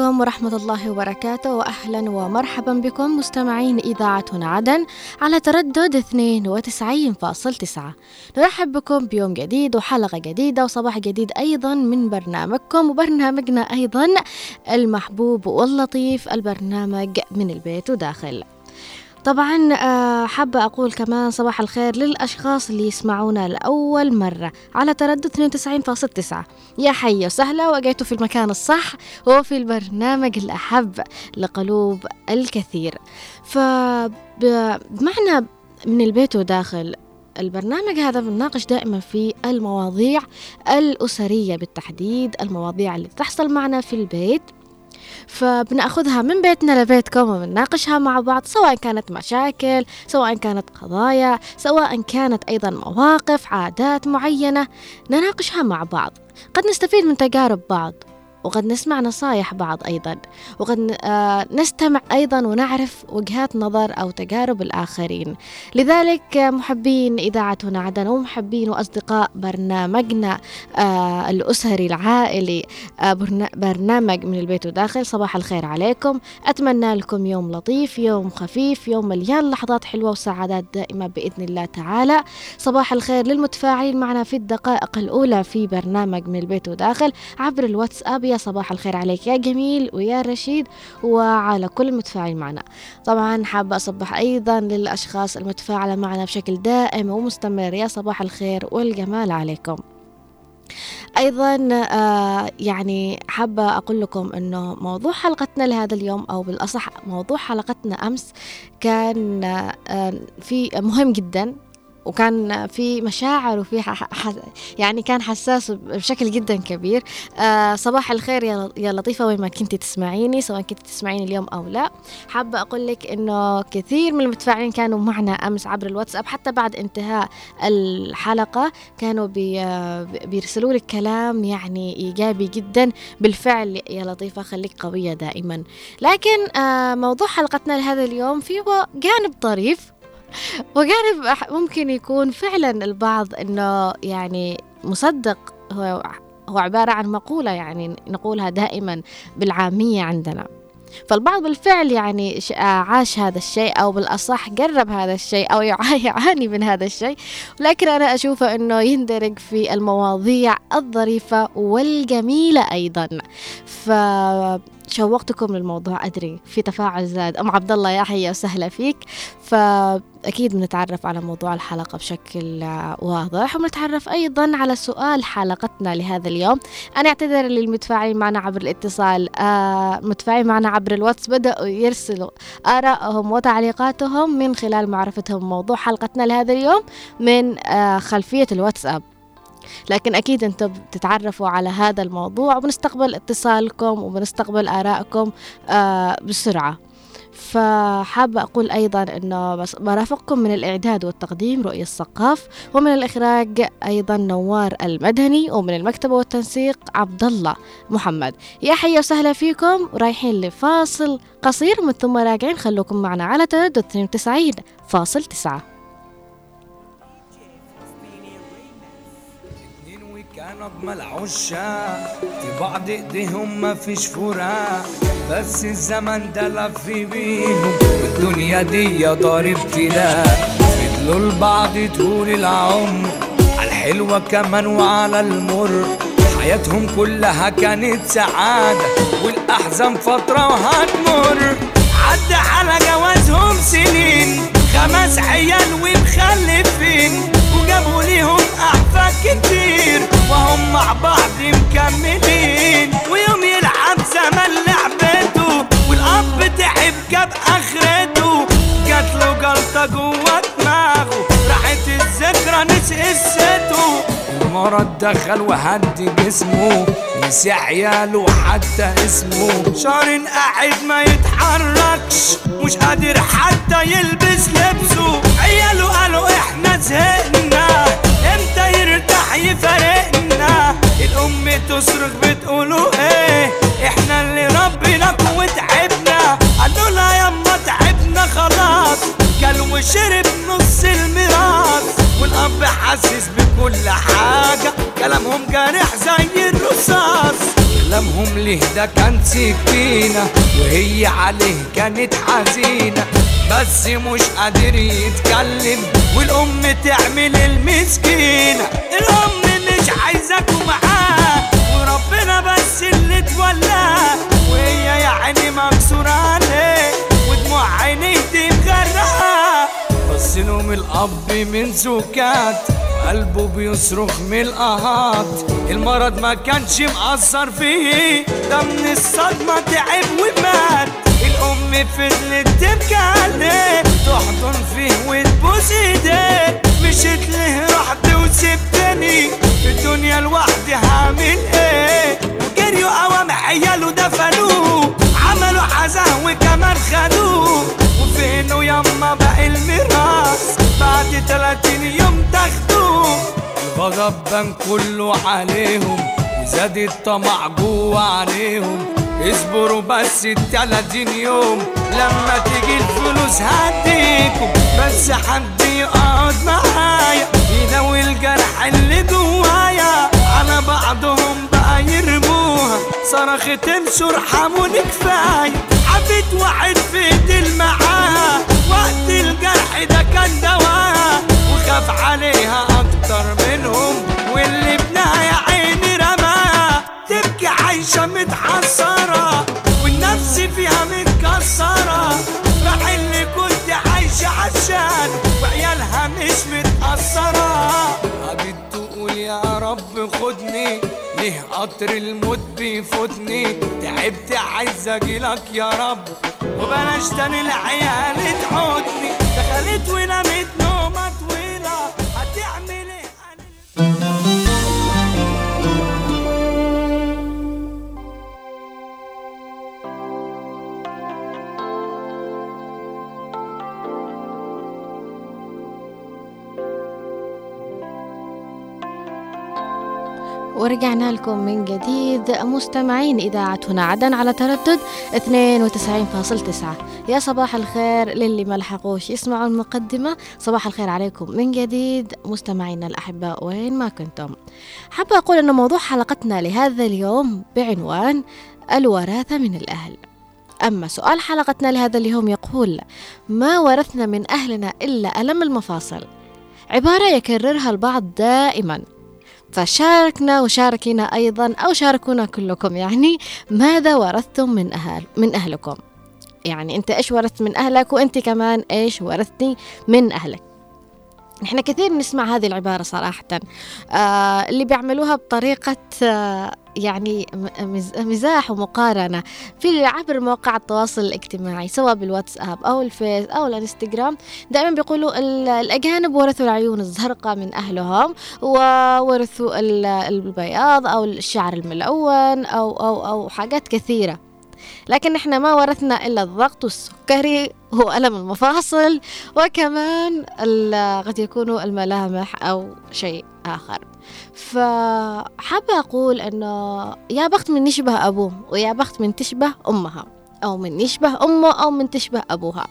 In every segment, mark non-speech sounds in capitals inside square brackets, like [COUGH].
عليكم ورحمة الله وبركاته. وأهلا ومرحبا بكم مستمعين إذاعتنا عدن على تردد 92.9 نرحب بكم بيوم جديد وحلقة جديدة وصباح جديد أيضا من برنامجكم وبرنامجنا أيضا المحبوب واللطيف البرنامج من البيت وداخل. طبعا آه، حابة أقول كمان صباح الخير للأشخاص اللي يسمعونا لأول مرة على تردد 92.9 يا حي وسهلا وجيتوا في المكان الصح وفي البرنامج الأحب لقلوب الكثير. فبمعنى من البيت وداخل البرنامج هذا بنناقش دائما في المواضيع الأسرية بالتحديد المواضيع اللي تحصل معنا في البيت. فبنأخذها من بيتنا لبيتكم وبنناقشها مع بعض سواء كانت مشاكل سواء كانت قضايا سواء كانت أيضا مواقف عادات معينة نناقشها مع بعض. قد نستفيد من تجارب بعض. وقد نسمع نصايح بعض أيضا وقد آه، نستمع أيضا ونعرف وجهات نظر أو تجارب الآخرين. لذلك محبين إذاعتنا عدن ومحبين وأصدقاء برنامجنا آه، الأسري العائلي آه، برنامج من البيت وداخل صباح الخير عليكم. أتمنى لكم يوم لطيف يوم خفيف يوم مليان لحظات حلوة وسعادات دائمة بإذن الله تعالى. صباح الخير للمتفاعلين معنا في الدقائق الأولى في برنامج من البيت وداخل عبر الواتساب. يا صباح الخير عليك يا جميل ويا رشيد وعلى كل المتفاعل معنا. طبعا حابة أصبح أيضا للأشخاص المتفاعلة معنا بشكل دائم ومستمر. يا صباح الخير والجمال عليكم. أيضا آه يعني حابة أقول لكم إنه موضوع حلقتنا لهذا اليوم أو بالأصح موضوع حلقتنا أمس كان آه في مهم جدا. وكان في مشاعر وفي يعني كان حساس بشكل جدا كبير. آه صباح الخير يا لطيفة وين ما كنتي تسمعيني سواء كنتي تسمعيني اليوم أو لا. حابة أقول لك إنه كثير من المتفاعلين كانوا معنا أمس عبر الواتساب حتى بعد انتهاء الحلقة كانوا بي بيرسلوا لك كلام يعني إيجابي جدا. بالفعل يا لطيفة خليك قوية دائما. لكن آه موضوع حلقتنا لهذا اليوم فيه جانب طريف. [LAUGHS] وجانب ممكن يكون فعلا البعض إنه يعني مصدق هو هو عبارة عن مقولة يعني نقولها دائما بالعامية عندنا. فالبعض بالفعل يعني عاش هذا الشيء أو بالأصح قرب هذا الشيء أو [LAUGHS] يعاني من هذا الشيء. لكن أنا أشوفه أنه يندرج في المواضيع الظريفة والجميلة أيضا. ف شوقتكم للموضوع أدري في تفاعل زاد. أم عبد الله يا حيا وسهلا فيك. فأكيد بنتعرف على موضوع الحلقة بشكل واضح وبنتعرف أيضا على سؤال حلقتنا لهذا اليوم. أنا أعتذر للمتفاعلين معنا عبر الاتصال. آه متفاعلين معنا عبر الواتس بدأوا يرسلوا آرائهم وتعليقاتهم من خلال معرفتهم موضوع حلقتنا لهذا اليوم من آه خلفية الواتساب. لكن أكيد أنتم بتتعرفوا على هذا الموضوع وبنستقبل اتصالكم وبنستقبل آرائكم آه بسرعة. فحابة أقول أيضا أنه برافقكم من الإعداد والتقديم رؤية السقاف ومن الإخراج أيضا نوار المدني ومن المكتبة والتنسيق عبد الله محمد. يا حيا وسهلا فيكم رايحين لفاصل قصير ومن ثم راجعين خلوكم معنا على تردد 92 فاصل 9 اجمل عشاق في بعض إيديهم ما فيش فراق بس الزمن ده لف بيهم والدنيا دي ضارب ابتلاء فضلوا لبعض طول العمر على الحلوة كمان وعلى المر. حياتهم كلها كانت سعادة والأحزان فترة وهتمر. عدى على جوازهم سنين خمس عيال ومخلفين وجابوا ليهم أحفاد كتير. وهم مع بعض مكملين ويوم يلعب زمن لعبته والأب تعب جاب آخرته. جات له جلطة جوه دماغه راحت الذكرى نسي قصته. المرض دخل وهد جسمه نسي عياله حتى اسمه. شهر قاعد ما يتحركش مش قادر حتى يلبس لبسه. عياله قالوا إحنا زهقنا. يرتاح يفارقنا. الأم تصرخ بتقولوا إيه؟ إحنا اللي ربنا وتعبنا. قالوا لها يما تعبنا خلاص. كل وشرب نص الميراث. والأب حاسس بكل حاجة. كلامهم جارح زي الرصاص. ابوهم ليه ده كان سكينة وهي عليه كانت حزينة. بس مش قادر يتكلم والأم تعمل المسكينة. الأم مش عايزاكوا معاه وربنا بس اللي تولاه. وهي يا عيني مكسورة عليه ودموع عينيه تتغرق. بص لهم الأب من سكات قلبه بيصرخ من القهات المرض ما كانش مأثر فيه. ده من الصدمة تعب ومات. الأم فضلت تبكي عليه. تحضن فيه وتبوس ايديه. مشيت له رحت وسبتني في الدنيا لوحدي هعمل إيه؟ وجريوا قوام عياله دفنوه. عملوا عزاه وكمان خدوه. وفينه يما بقى الميراث؟ بعد 30 يوم تاخدوه. الغضب بان كله عليهم وزاد الطمع جوه عليهم اصبروا بس التلاتين يوم لما تيجي الفلوس هديكم بس حد يقعد معايا يداوي الجرح اللي جوايا. على بعضهم بقى يرموها صرخت امشوا ارحموني كفايه حبيت واحد في ايدي المعاه وقت الجرح ده كان دواها وخاف عليها أكتر منهم واللي ابنها يا عيني رماها تبكي عايشة متحسرة والنفس فيها متكسرة. راح اللي كنت عايشة عشان وعيالها مش متأثرة. رب خدني ليه قطر الموت بيفوتني. تعبت عايز اجيلك يا رب. وبلاش تاني العيال تحوتني. دخلت ونامت نومة طويلة هتعمل إيه؟ ورجعنا لكم من جديد. مستمعين إذاعة هنا عدن على تردد 92.9 يا صباح الخير للي ما لحقوش يسمعوا المقدمة. صباح الخير عليكم من جديد. مستمعينا الأحباء وين ما كنتم. حابة أقول أن موضوع حلقتنا لهذا اليوم بعنوان الوراثة من الأهل. أما سؤال حلقتنا لهذا اليوم يقول ما ورثنا من أهلنا إلا ألم المفاصل؟ عبارة يكررها البعض دائما. فشاركنا وشاركينا أيضا أو شاركونا كلكم يعني ماذا ورثتم من أهل من أهلكم. يعني أنت إيش ورثت من أهلك وأنت كمان إيش ورثتي من أهلك. نحن كثير نسمع هذه العبارة صراحة. آه اللي بيعملوها بطريقة آه يعني مزاح ومقارنة في عبر مواقع التواصل الاجتماعي سواء بالواتساب أو الفيس أو الانستغرام دائما بيقولوا ال- الأجانب ورثوا العيون الزرقاء من أهلهم وورثوا ال- البياض أو الشعر الملون أو أو أو حاجات كثيرة. لكن إحنا ما ورثنا إلا الضغط والسكري وألم المفاصل وكمان قد يكونوا الملامح أو شيء آخر. فحابة أقول أنه يا بخت من يشبه أبوه ويا بخت من تشبه أمها أو من يشبه أمه أو من تشبه أبوها.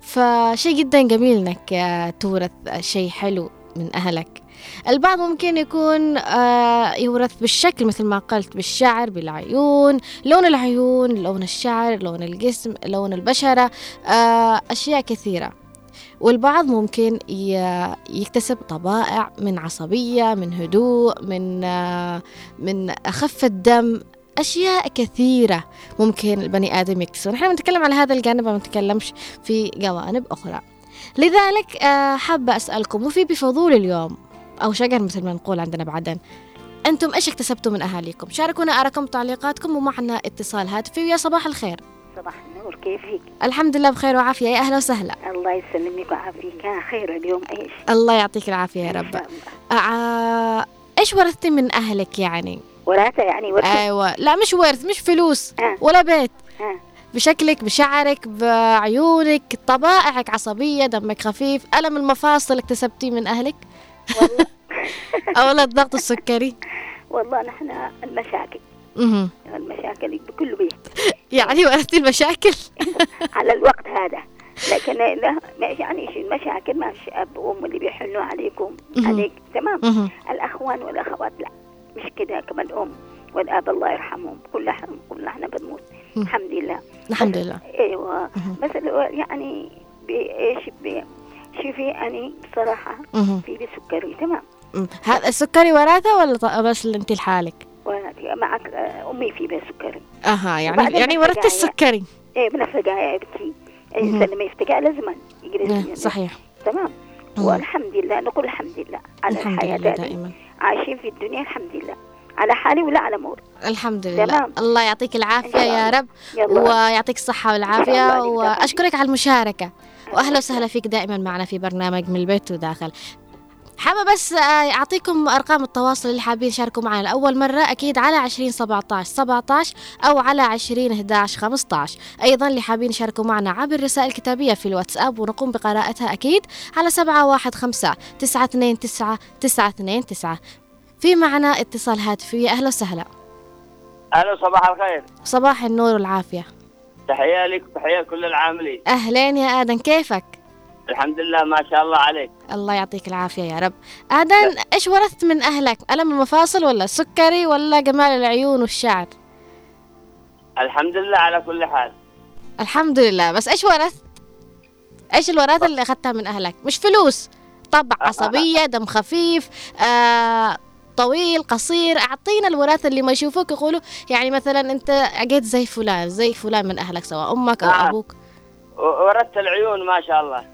فشيء جدا جميل آه، تورث شيء حلو من أهلك. البعض ممكن يكون آه، يورث بالشكل مثل ما قلت بالشعر بالعيون لون العيون لون الشعر لون الجسم لون البشرة آه، أشياء كثيرة. والبعض ممكن يكتسب طبائع من عصبية من هدوء من آه، من أخف الدم أشياء كثيرة ممكن البني آدم يكتسبها. نحن بنتكلم على هذا الجانب ما بنتكلمش في جوانب أخرى. لذلك حابة أسألكم وفي بفضول اليوم أو شجر مثل ما نقول عندنا بعدين. أنتم إيش اكتسبتوا من أهاليكم؟ شاركونا آراءكم تعليقاتكم ومعنا اتصال هاتفي. ويا صباح الخير. صباح النور كيفك؟ الحمد لله بخير وعافية. يا أهلا وسهلا. الله يسلمك ويعافيك. خير اليوم إيش؟ الله يعطيك العافية يا رب. شاء الله. آه، إيش ورثتي من أهلك يعني؟ وراثة يعني ورثة؟ أيوة. لا مش ورث مش فلوس آه. ولا بيت. آه. بشكلك بشعرك بعيونك طبائعك عصبية دمك خفيف ألم المفاصل اكتسبتيه من أهلك؟ والله. [LAUGHS] أو لا الضغط السكري. والله نحن المشاكل. مهم. المشاكل بكل بيت. يعني ورثتي المشاكل. [LAUGHS] على الوقت هذا. لكن لا ما يعني شي المشاكل ما فيش أب وأم اللي بيحنوا عليكم. عليك تمام. الأخوان والأخوات لا. مش كده كمان أم والأب الله يرحمهم. كلنا كلنا إحنا بنموت. الحمد لله. الحمد لله. أيوه. ال- يعني بإيش شوفي اني بصراحه مهم. في بسكري تمام مم. هذا السكري وراثة ولا بس انت لحالك؟ معك آه، أمي في أها يعني وبعدين يعني نفس ورثت. السكري إيه بنفرقها يا بنتي مهم. الانسان لما يفتقع لازم آه، يجلس صحيح تمام. والحمد لله نقول الحمد لله على الحمد الحياة لله دائما عايشين في الدنيا الحمد لله على حالي ولا على مور الحمد لله تمام. الله يعطيك العافية يا. رب يلا ويعطيك الصحة والعافية. وأشكرك على المشاركة وأهلا وسهلا فيك دائما معنا في برنامج من البيت وداخل. حابة بس آه، أعطيكم أرقام التواصل اللي حابين يشاركوا معنا. لأول مرة أكيد على 20 17 17 أو على 20 11 15 أيضا اللي حابين يشاركوا معنا عبر رسائل كتابية في الواتساب ونقوم بقراءتها أكيد على 715 929 929 في معنا اتصال هاتفي. أهلا وسهلا. ألو صباح الخير. صباح النور والعافية. تحية لك وتحية كل العاملين أهلين يا آدم كيفك؟ الحمد لله ما شاء الله عليك الله يعطيك العافية يا رب آدم إيش ورثت من أهلك؟ ألم المفاصل ولا السكري ولا جمال العيون والشعر؟ الحمد لله على كل حال الحمد لله بس إيش ورثت؟ إيش الوراثة اللي أخذتها من أهلك؟ مش فلوس طبع [LAUGHS] عصبية دم خفيف آه طويل قصير أعطينا الوراثة اللي ما يشوفوك يقولوا يعني مثلا أنت عقيت زي فلان زي فلان من أهلك سواء أمك أو آه. أبوك و- وردت العيون ما شاء الله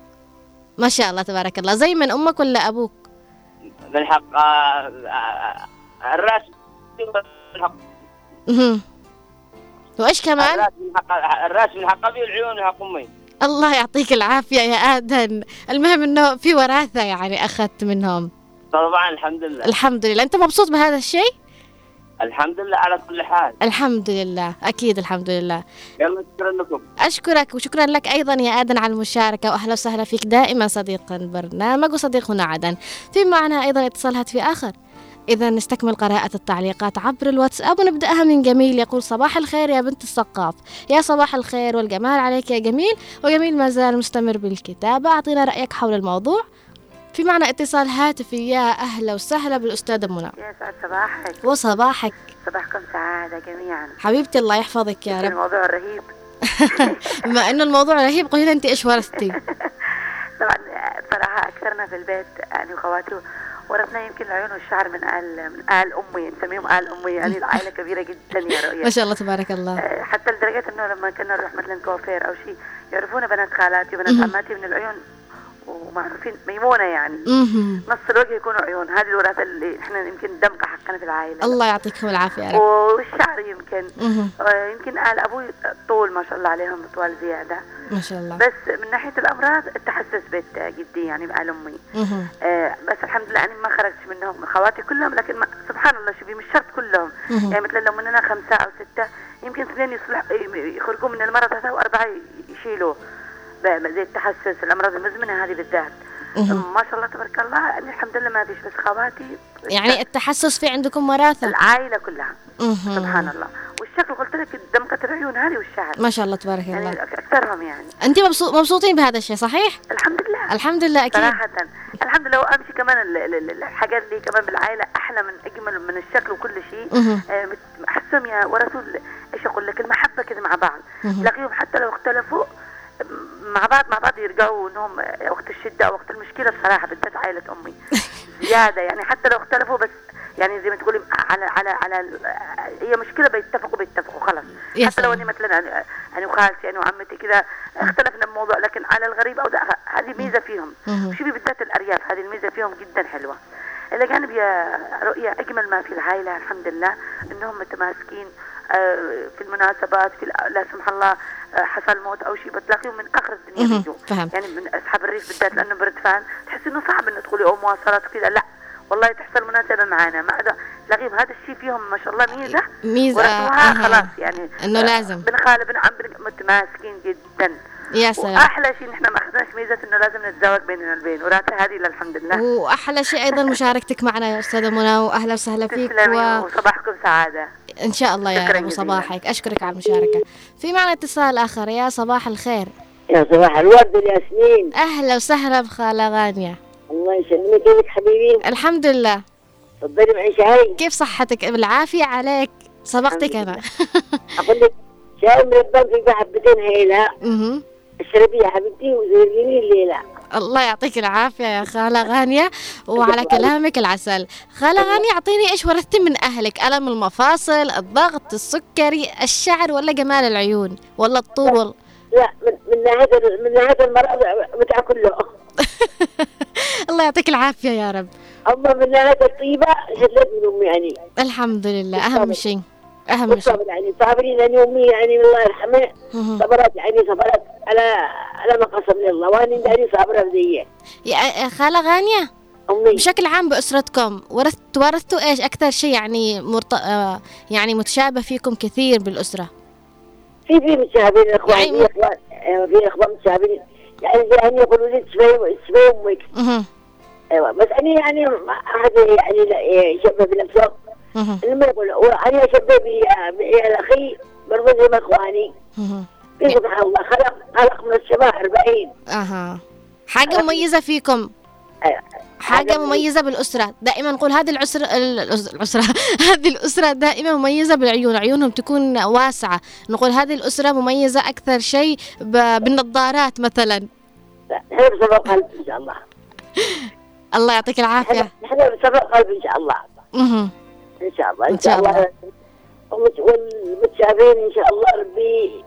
ما شاء الله تبارك الله زي من أمك ولا أبوك؟ من حق آه، آه، الرأس من حق. وإيش كمان؟ الرأس من حق الرأس من حق أبي والعيون من حق أمي الله يعطيك العافية يا آدم المهم أنه في وراثة يعني أخذت منهم طبعا الحمد لله. الحمد لله. أنت مبسوط بهذا الشيء؟ الحمد لله على كل حال. الحمد لله. أكيد الحمد لله. يلا شكرا لكم. أشكرك وشكرا لك أيضا يا آدم على المشاركة وأهلا وسهلا فيك دائما صديق البرنامج وصديقنا عدن. في معنا أيضا اتصال هاتفي آخر. إذا نستكمل قراءة التعليقات عبر الواتساب ونبدأها من جميل. يقول صباح الخير يا بنت السقاف يا صباح الخير والجمال عليك يا جميل. وجميل ما زال مستمر بالكتابة. أعطينا رأيك حول الموضوع. في معنا اتصال هاتفي. يا أهلا وسهلا بالأستاذة منى. يا سعد صباحك. وصباحك. صباحكم سعادة جميعا. حبيبتي الله يحفظك يا رب. الموضوع رهيب. [LAUGHS] بما إنه الموضوع رهيب قولي لنا أنت إيش ورثتي؟ [LAUGHS] طبعا بصراحة أكثرنا في البيت يعني وخواتي ورثنا يمكن العيون والشعر من آل من آل أمي نسميهم آل أمي يعني [LAUGHS] العائلة كبيرة جدا يا ما رؤيا شاء الله تبارك الله. آه، حتى لدرجة إنه لما كنا نروح مثلا كوافير أو شيء يعرفونا بنات خالاتي وبنات. عماتي من العيون. ومعروفين ميمونة يعني. نص الوجه يكونوا عيون. هذه الوراثة اللي إحنا يمكن دمقة حقنا في العائلة. الله يعطيكم العافية والشعر يمكن. آه، يمكن آل أبوي طول ما شاء الله عليهم طوال زيادة. ما شاء الله. بس من ناحية الأمراض التحسس بيت جدي يعني أمي مهم. آه بس الحمد لله أنا ما خرجتش منهم من خواتي كلهم لكن ما سبحان الله شوفي مش شرط كلهم. يعني مثلا لو مننا خمسة أو ستة يمكن اثنين يصلح يخرجوا من المرض هذا وأربعة يشيلوا ب- زي التحسس الأمراض المزمنة هذه بالذات. ما شاء الله تبارك الله الحمد لله ما فيش بس خواتي. يعني التحسس في عندكم وراثة؟ العائلة كلها. سبحان الله. والشكل قلت لك دمقة العيون هذه والشعر. ما شاء الله تبارك يعني الله. أكثرهم يعني. أنت مبسوط مبسوطين بهذا الشيء صحيح؟ الحمد لله. الحمد لله أكيد. صراحة. الحمد لله وأمشي كمان ال- ال- ال- الحاجات اللي كمان بالعائلة أحلى من أجمل من الشكل وكل شيء. آه، أحسهم يا ورثوا إيش أقول لك المحبة كده مع بعض. تلاقيهم حتى لو اختلفوا مع بعض مع بعض يرجعوا انهم آه، وقت الشدة أو وقت المشكلة بصراحة بالذات عائلة أمي [LAUGHS] زيادة يعني حتى لو اختلفوا بس يعني زي ما تقولي على على على ال- هي مشكلة بيتفقوا بيتفقوا خلاص حتى لو. أني مثلا أنا وخالتي أنا وعمتي كذا اختلفنا بموضوع لكن على الغريب أو هذه ميزة فيهم. شوفي بالذات الأرياف هذه الميزة فيهم جدا حلوة إلى جانب يا رؤيا أجمل ما في العائلة الحمد لله إنهم متماسكين آه، في المناسبات في لا سمح الله آه، حصل موت أو شيء بتلاقيهم من آخر الدنيا. بيجوا. يعني من أصحاب الريف بالذات لأنه بردفان تحس إنه صعب إنه تقولي أو مواصلات وكذا. لا والله تحصل مناسبة معانا. ما عدا تلاقيهم هذا الشيء فيهم ما شاء الله ميزة. ورثوها أها. خلاص يعني. آه، لازم. بن خال بن عم متماسكين جدا. يا سلام. وأحلى شيء نحن ما أخذناش ميزة إنه لازم نتزوج بيننا البين. وراثة هذه للحمد لله. وأحلى شيء أيضا مشاركتك معنا يا أستاذة منى واهلا وسهلا فيك تسلمي و... وصباحكم سعادة. إن شاء الله يا جزيلاً. وصباحك أشكرك على المشاركة. في معنا اتصال آخر. يا صباح الخير. يا صباح الورد والياسمين أهلا وسهلا بخاله غانية. الله يسلمك كيفك حبيبي. الحمد لله. تفضلي معي شاي. كيف صحتك؟ بالعافية عليك. سبقتك أنا. [LAUGHS] أقول لك شاي البنك بحبتين هيلا. مهم. اشربي يا حبيبتي وزيني الليلة. الله يعطيك العافية يا خالة غانية وعلى [LAUGHS] كلامك العسل. خالة غانية أعطيني إيش ورثتي من أهلك؟ ألم المفاصل الضغط السكري الشعر ولا جمال العيون ولا الطول؟ ولا لا من من ناحية من ناحية المرض بتاع كله [LAUGHS] الله يعطيك العافية يا رب. أما من ناحية الطيبة من أمي يعني الحمد لله أهم شيء. أهم شيء. بالصبر يعني صابرين يعني أمي يعني الله يرحمها. صبرت يعني صبرت على على ما قسم لي الله. وأنا يعني صابرة زي يا خالة غانية؟ أمي. بشكل عام بأسرتكم ورثت ورثتوا إيش؟ أكثر شيء يعني مرت... آه، يعني متشابه فيكم كثير بالأسرة. في في متشابهين الإخوان يعني في أيوة، في إخوان متشابهين. يعني زي أن يقولوا لي تشبه تشبه أمك. مهم. أيوة بس أنا يعني ما أحد يعني لا يشبه بنفسه. لما يقول أنا أشبه ب- بعيال أخي برضه زي ما إخواني. مهم. في سبحان الله خلق خلق من الشباب 40 أها. حاجة مميزة فيكم. أيوة. حاجة مميزة بالأسرة. دائما نقول هذه العسرة الأسرة [LAUGHS] هذه الأسرة دائما مميزة بالعيون. عيونهم تكون واسعة. نقول هذه الأسرة مميزة أكثر شيء بالنظارات مثلا. لا، نحن بسبب قلب إن شاء الله. [LAUGHS] الله يعطيك العافية. نحن بسبب قلب إن شاء الله. إن شاء الله إن شاء الله. والمتشابهين إن شاء الله ربي.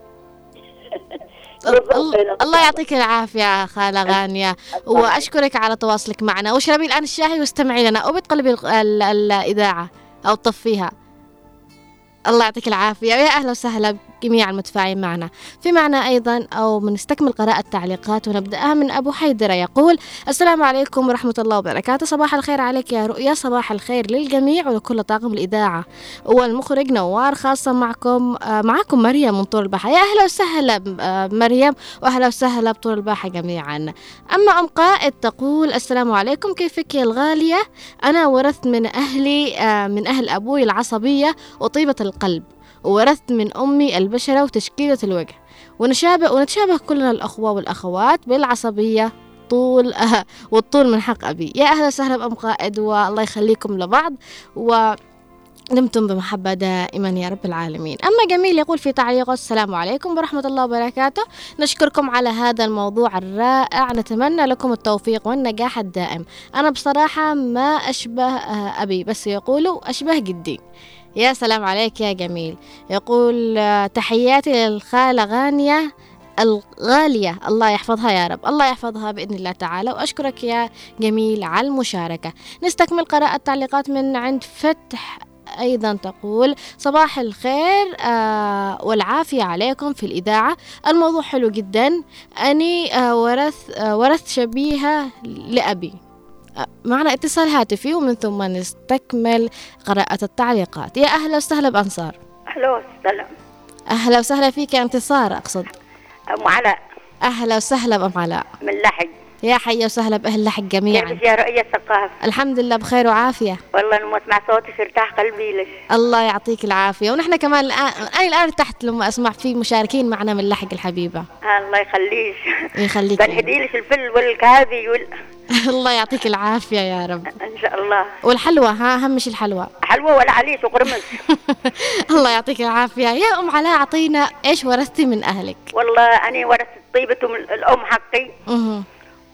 الله يعطيك العافية خالة غانية وأشكرك على تواصلك معنا. واشربي الآن الشاي واستمعي لنا أو بتقلبي ال- ال- الإذاعة أو تطفيها الله يعطيك العافية. ويا أهلا وسهلا. جميع المتفاعلين معنا. في معنا أيضا أو بنستكمل قراءة التعليقات ونبدأها من أبو حيدرة يقول السلام عليكم ورحمة الله وبركاته. صباح الخير عليك يا رؤيا. صباح الخير للجميع ولكل طاقم الإذاعة. والمخرج نوار خاصة معكم آه معكم مريم من طول الباحة. يا أهلا وسهلا آه مريم وأهلا وسهلا بطول الباحة جميعا. أما أم قائد تقول السلام عليكم كيفك يا الغالية؟ أنا ورثت من أهلي آه من أهل أبوي العصبية وطيبة القلب. وورثت من أمي البشرة وتشكيلة الوجه. ونشابه ونتشابه كلنا الأخوة والأخوات بالعصبية طول آه [LAUGHS] والطول من حق أبي. يا أهلا وسهلا بأم قائد والله يخليكم لبعض. و دمتم بمحبة دائما يا رب العالمين. أما جميل يقول في تعليقه السلام عليكم ورحمة الله وبركاته. نشكركم على هذا الموضوع الرائع. نتمنى لكم التوفيق والنجاح الدائم. أنا بصراحة ما أشبه أبي بس يقولوا أشبه جدي. يا سلام عليك يا جميل. يقول تحياتي للخالة غانية الغالية الله يحفظها يا رب. الله يحفظها بإذن الله تعالى. وأشكرك يا جميل على المشاركة. نستكمل قراءة التعليقات من عند فتح. أيضا تقول صباح الخير آه والعافية عليكم في الإذاعة. الموضوع حلو جدا. أني آه ورث آه ورث شبيهة لأبي. معنا اتصال هاتفي ومن ثم نستكمل قراءة التعليقات. يا أهلا وسهلا بأنصار. ألو سلام أهلا وسهلا فيك يا انتصار أقصد. أم علاء. أهلا وسهلا بأم علاء. من لحج. يا حيا وسهلا بأهل لحق جميعا. كيفك يا رؤية الثقافة. الحمد لله بخير وعافية. والله لما اسمع صوتك ارتاح قلبي لك. الله يعطيك العافية. ونحن كمان الآن أنا الآن ارتحت لما أسمع في مشاركين معنا من لحق الحبيبة. الله يخليك. يخليك. بنهدي لك الفل والكافي وال... [LAUGHS] الله يعطيك العافية يا رب. إن شاء الله. والحلوى ها أهم شيء الحلوى. [LAUGHS] حلوة ولا عليش وقرمز. الله يعطيك العافية. يا أم علاء أعطينا إيش ورثتي من أهلك؟ والله أنا ورثت طيبة أم- الأم حقي.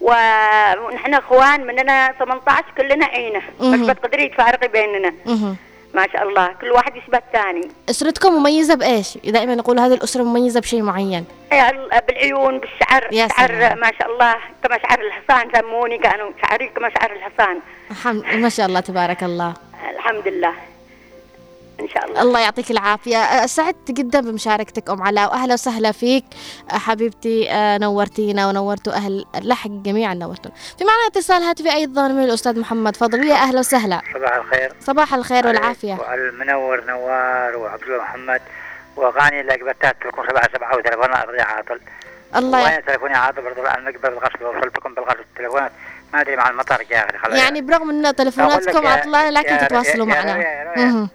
ونحن إخوان مننا 18 كلنا عينة. بس. بتقدري تفارقي بيننا. مه. ما شاء الله. كل واحد يشبه الثاني أسرتكم مميزة بإيش؟ دائما نقول هذه الأسرة مميزة بشيء معين. بالعيون بالشعر. يا شعر. ما شاء الله. كما شعر الحصان سموني كانوا شعري كما شعر الحصان. الحمد ما شاء الله تبارك الله. الحمد لله. إن شاء الله. الله يعطيك العافية. أه، سعدت جدا بمشاركتك أم علاء وأهلا وسهلا فيك. حبيبتي نورتينا ونورتوا أهل اللحق جميعا نورتوا في معنا اتصال هاتفي أيضا من الأستاذ محمد فضل. يا أهلا وسهلا. صباح الخير. صباح الخير والعافية. وعلى المنور نوار وعبد الله محمد واغاني اللي قبلتها تلكم سبعة سبعة وتليفونات ارضي عاطل الله يع- وين تليفوني عاطل برضو الان مقبل الغسل وصلتكم بالغسل التليفونات ما أدري مع أخي خلاص. يعني برغم أقول تلفوناتكم عطلانة لكن تتواصلوا معنا.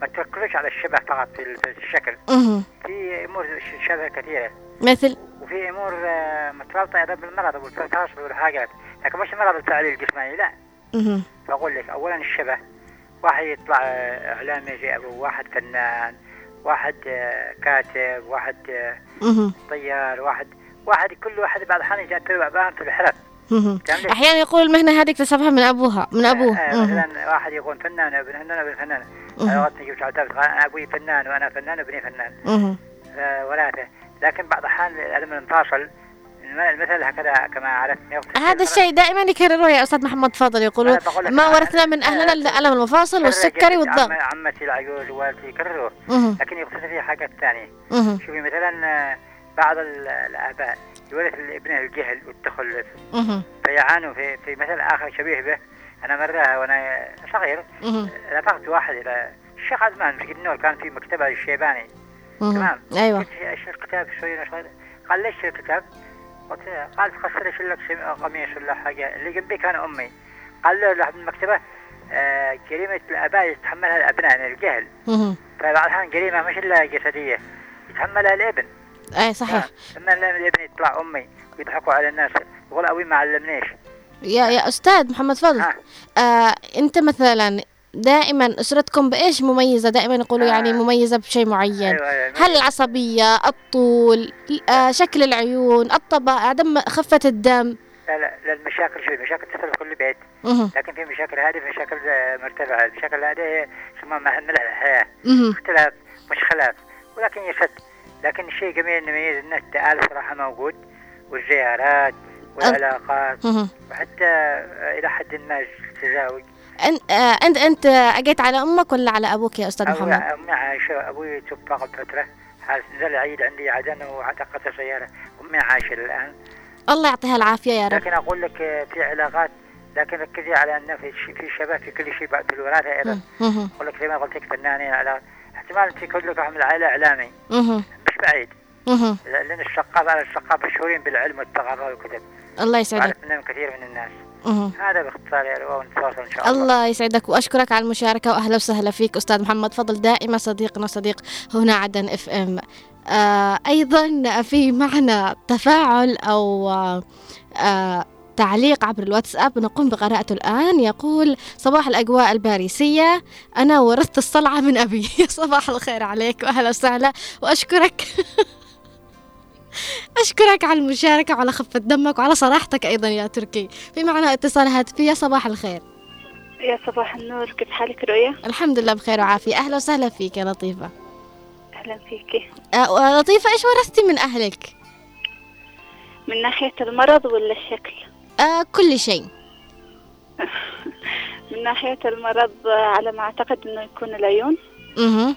ما تركزوش على الشبه فقط في ال- في الشكل. في أمور شبه كثيرة مثل وفي أمور آه، مترابطة أيضا بالمرض والتواصل والحاجات لكن مش المرض الفعلي الجسماني لا. بقول لك اولا الشبه واحد يطلع آه، إعلامي زي أبو واحد فنان واحد آه، كاتب واحد. طيار واحد واحد كل واحد بعض الأحيان يجي أبان في الحرف؟ أحيانا يقول المهنة هذه اكتسبها من أبوها من أبوه. آه،. مثلا واحد يكون فنان ابن فنان ابن فنان. أنا أبوي فنان وأنا فنان وابني فنان. آه، وراثة لكن بعض الأحيان لما نتواصل المثل هكذا كما عرفت هذا الشيء دائما يكرروه يا أستاذ محمد فاضل. يقولوا لك ما ورثنا من أهلنا الا الم المفاصل والسكري والضغط. عم- عمتي العجوز ووالدي يكرروه. لكن يقصد في حاجات ثانية. مهم. شوفي مثلا آه، بعض ال- الآباء. يورث ابنه الجهل والتخلف. فيعانوا في في مثل آخر شبيه به أنا مرة وأنا صغير. رافقت واحد إلى الشيخ عزمان في النور كان في مكتبة الشيباني. تمام أيوه قلت إيش الكتاب شوي قال ليش الكتاب؟ قلت قال تخسر لك قميص ولا حاجة اللي جنبي كان أمي قال له له المكتبة آه جريمة الأباء يتحملها الأبناء يعني الجهل. فبعض الاحيان جريمة مش إلا جسدية يتحملها الابن اي صحيح. لما الابن يطلع أمي ويضحكوا على الناس. يقول أبوي ما علمنيش. يا يا أستاذ محمد فضل ها. آه أنت مثلا دائما أسرتكم بإيش مميزة؟ دائما يقولوا آه. يعني مميزة بشيء معين. أيوه أيوه هل العصبية الطول آه شكل العيون الطبائع دم خفة الدم؟ لا لا لا المشاكل شوي مشاكل تصل في كل بيت. لكن في مشاكل هذه مشاكل آه، مرتفعة. المشاكل هذه هي ملح الحياة مهم. اختلاف مش خلاف. ولكن يشد لكن الشيء جميل إنه يميز الناس التآلف صراحة موجود والزيارات والعلاقات. وحتى إلى حد ما التزاوج. أن- آه، انت أنت أجيت على أمك ولا على أبوك يا أستاذ أبوي محمد أمي عايشة أبوي توفى قبل فترة. نزل عيد عندي عدن واعتقدت سيارة أمي عايشة الآن. الله يعطيها العافية يا رب. لكن أقول لك آه، في علاقات لكن ركزي على أن في في شباب في كل شيء بعد في الوراثة أيضا. أقول لك زي ما قلت لك فنانين على احتمال أنت لك من العائلة إعلامي. بعيد. لأن الشقاب على الشقاب مشهورين بالعلم والثقافة والكتب. الله يسعدك. منهم كثير من الناس. هذا باختصار يا رواء ونتواصل إن شاء الله. الله يسعدك وأشكرك على المشاركة وأهلا وسهلا فيك أستاذ محمد. فضل دائما صديقنا صديق هنا عدن اف ام آه أيضا في معنا تفاعل أو آه آه تعليق عبر الواتساب. نقوم بقراءته الآن. يقول صباح الأجواء الباريسية. أنا ورثت الصلعة من أبي. [LAUGHS] صباح الخير عليك وأهلا وسهلا. وأشكرك. [LAUGHS] أشكرك على المشاركة وعلى خفة دمك وعلى صراحتك أيضا يا تركي. في معنا اتصال هاتفية صباح الخير. يا صباح النور. كيف حالك رؤيا؟ الحمد لله بخير وعافية. أهلا وسهلا فيك يا لطيفة. أهلا فيكي أه لطيفة إيش ورثتي من أهلك؟ من ناحية المرض ولا الشكل؟ أه كل شيء. [LAUGHS] من ناحية المرض آه، على ما أعتقد إنه يكون العيون. أها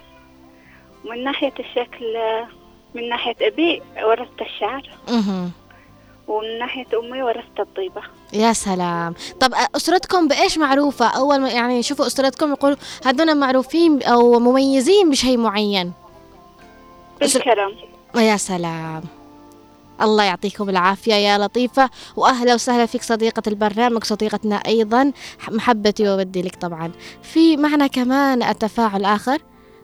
ومن ناحية الشكل آه، من ناحية أبي ورثت الشعر. أها ومن ناحية أمي ورثت الطيبة يا سلام. طب أه، أسرتكم بإيش معروفة؟ أول ما يعني شوفوا أسرتكم يقولوا هذول معروفين أو مميزين بشيء معين. بالكرم. يا سلام. الله يعطيكم العافية يا لطيفة وأهلا وسهلا فيك صديقة البرنامج صديقتنا أيضا محبتي وودي لك طبعا في معنا كمان التفاعل آخر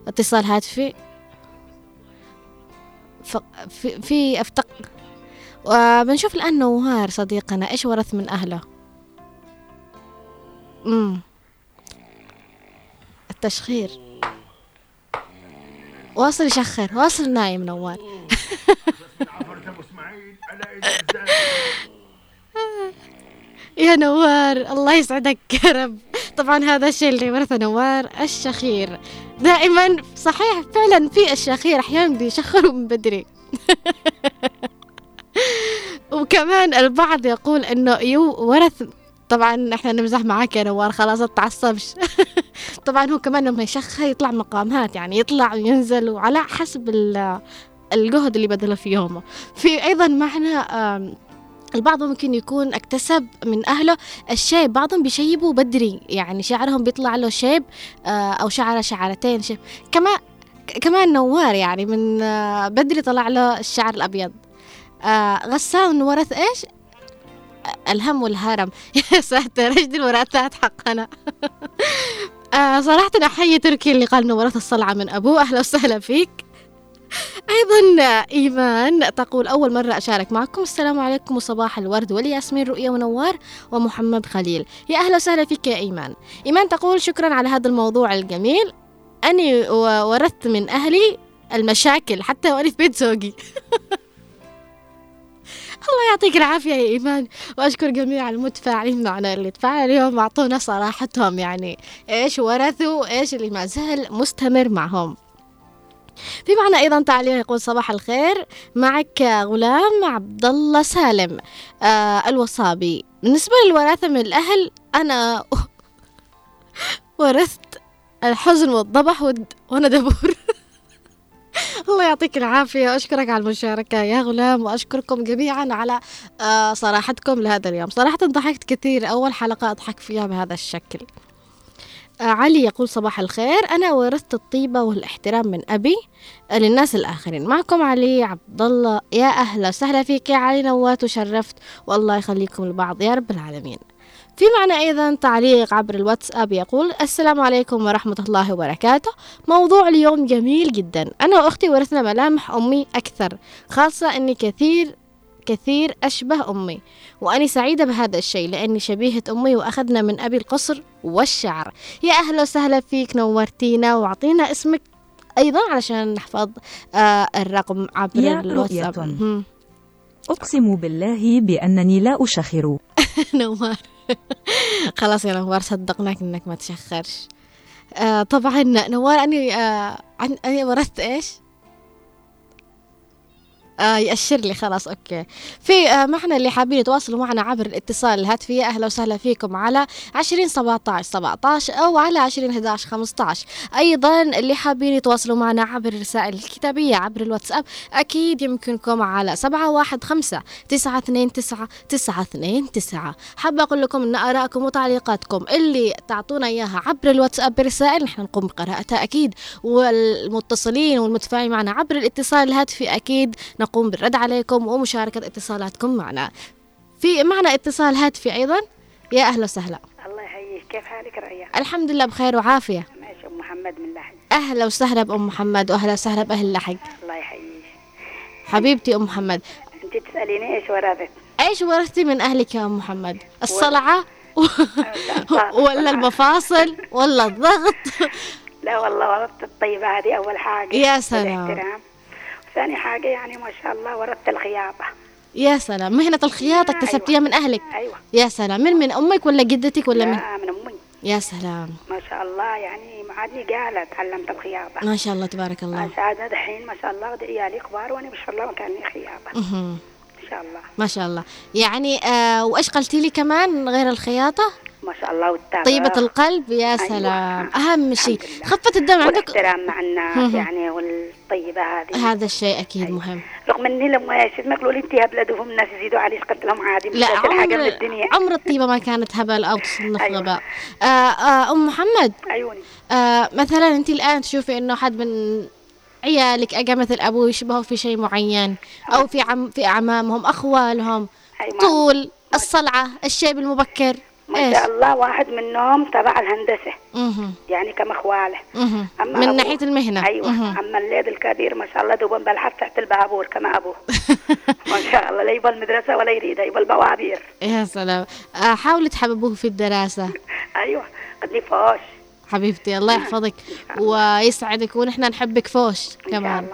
اتصال هاتفي. في, في أفتق وبنشوف الآن نوار صديقنا إيش ورث من أهله مم. التشخير واصل يشخر واصل نايم نوار [LAUGHS] يا نوار الله يسعدك يا رب. طبعا هذا الشيء اللي ورثه نوار الشخير. دائما صحيح فعلا في الشخير أحيانا بيشخروا من بدري. [LAUGHS] وكمان البعض يقول إنه يو ورث طبعا إحنا نمزح معاك يا نوار خلاص ما تعصبش [LAUGHS] طبعا هو كمان لما يشخر يطلع مقامات يعني يطلع وينزل وعلى حسب الجهد اللي بذله في يومه. في أيضا معنا آم، البعض ممكن يكون اكتسب من أهله الشيب بعضهم بيشيبوا بدري يعني شعرهم بيطلع له شيب آه، أو شعره شعرتين شيب. كمان ك- كمان نوار يعني من آه، بدري طلع له الشعر الأبيض. آه، غسان ورث آه، الهم والهرم. [LAUGHS] يا ساتر إيش دي الوراثات حقنا [LAUGHS] صراحة أحيي تركي اللي قال إنه ورث الصلعة من أبوه. أهلا وسهلا فيك. أيضا إيمان تقول أول مرة أشارك معكم. السلام عليكم وصباح الورد. والياسمين رؤية ونوار ومحمد خليل. يا أهلا وسهلا فيك يا إيمان. إيمان تقول شكرا على هذا الموضوع الجميل. أني ورثت من أهلي المشاكل حتى وأنا في بيت زوجي. [LAUGHS] الله يعطيك العافية يا إيمان. وأشكر جميع المتفاعلين معنا اللي تفاعلوا اليوم أعطونا صراحتهم يعني إيش ورثوا إيش اللي ما زال مستمر معهم. في معنا أيضا تعليق يقول صباح الخير. معك غلام عبد الله سالم آه الوصابي. بالنسبة للوراثة من الأهل أنا ورثت الحزن والضبح وأنا دبور [LAUGHS] الله يعطيك العافية. أشكرك على المشاركة يا غلام وأشكركم جميعا على آه صراحتكم لهذا اليوم. صراحة ضحكت كثير. أول حلقة أضحك فيها بهذا الشكل. علي يقول صباح الخير. أنا ورثت الطيبة والاحترام من أبي للناس الآخرين. معكم علي عبد الله يا أهلا وسهلا فيك يا علي نوات وشرفت. والله يخليكم لبعض يا رب العالمين. في معنا أيضا تعليق عبر الواتساب يقول السلام عليكم ورحمة الله وبركاته. موضوع اليوم جميل جدا. أنا وأختي ورثنا ملامح أمي أكثر خاصة أني كثير كثير أشبه أمي وأنا سعيدة بهذا الشيء لأني شبيهة أمي وأخذنا من أبي القصر والشعر. يا أهلا وسهلا فيك نورتينا وأعطينا اسمك أيضا علشان نحفظ آه الرقم عبر يا الواتساب. أقسم بالله بأنني لا أشخر. [LAUGHS] نوار خلاص يا نوار صدقناك إنك ما تشخرش. آه طبعا نوار اني آه عن اني ورثت إيش؟ آه يأشر لي. خلاص أوكي. في آه معنا اللي حابين يتواصلوا معنا عبر الاتصال. الهاتفي أهلا وسهلا فيكم على 20 17 17 أو على 20 11 15 أيضا اللي حابين يتواصلوا معنا عبر الرسائل الكتابية عبر الواتساب أكيد يمكنكم على 715 929 929 حابة أقول لكم أن آراءكم وتعليقاتكم اللي تعطونا إياها عبر الواتساب برسائل نحن نقوم بقراءتها أكيد. والمتصلين والمتفاعلين معنا عبر الاتصال الهاتفي أكيد نقوم بالرد عليكم ومشاركة اتصالاتكم معنا. في معنا اتصال هاتفي أيضا. يا أهلا وسهلا. الله يحييك. كيف حالك رؤيا الحمد لله بخير وعافية. ماشي. أم محمد من لحج أهلا وسهلا بأم محمد وأهلا وسهلا بأهل لحق الله يحييك. حبيبتي أم محمد. أنت تسأليني إيش ورثت إيش ورثتي من أهلك يا أم محمد؟ الصلعة [LAUGHS] ولا المفاصل ولا الضغط؟ لا والله ورثت الطيبة هذه أول حاجة. يا سلام. ثاني حاجة يعني ما شاء الله ورثت الخياطة. يا سلام مهنة الخياطة اكتسبتيها من أهلك؟ أيوه. يا سلام من من أمك ولا جدتك ولا من؟ من أمي. يا سلام. ما شاء الله يعني معادني قاعدة تعلمت الخياطة. ما شاء الله تبارك الله. ما شاء الله دحين ما شاء الله عيالي كبار وأنا ما شاء الله مكاني خياطة. مهم. ان شاء الله. ما شاء الله. يعني آه وإيش قلتي لي كمان غير الخياطة؟ ما شاء الله والتابع طيبة القلب يا سلام. أهم شيء خفة الدم عندك؟ والاحترام مع الناس مهم. يعني والطيبة هذه. هذا الشيء أكيد مهم. رغم إني لما ما يقولوا لي انت هبلدهم الناس يزيدوا عليك قلت لهم عادي لا عمر الدنيا عمر الطيبة ما كانت هبل أو تصنف غباء. آه آه أم محمد. عيوني آه مثلا أنت الآن تشوفي إنه حد من عيالك أجا مثل أبوه يشبهه في شيء معين أو في عم في أعمامهم أخوالهم طول الصلعة الشيب المبكر. ما شاء الله واحد منهم تبع الهندسة. مهم. يعني كما اخواله. مهم. أما من ناحية المهنة. أيوه. مهم. أما الوليد الكبير ما شاء الله دوبا بلحف تحت البابور كما أبوه. [LAUGHS] ما شاء الله لا يبغى المدرسة ولا يريد يبغى البوابير. يا سلام. آه حاولي تحببوه في الدراسة. أيوه. قد فوش. حبيبتي الله يحفظك [LAUGHS] ويسعدك ونحن نحبك فوش كمان.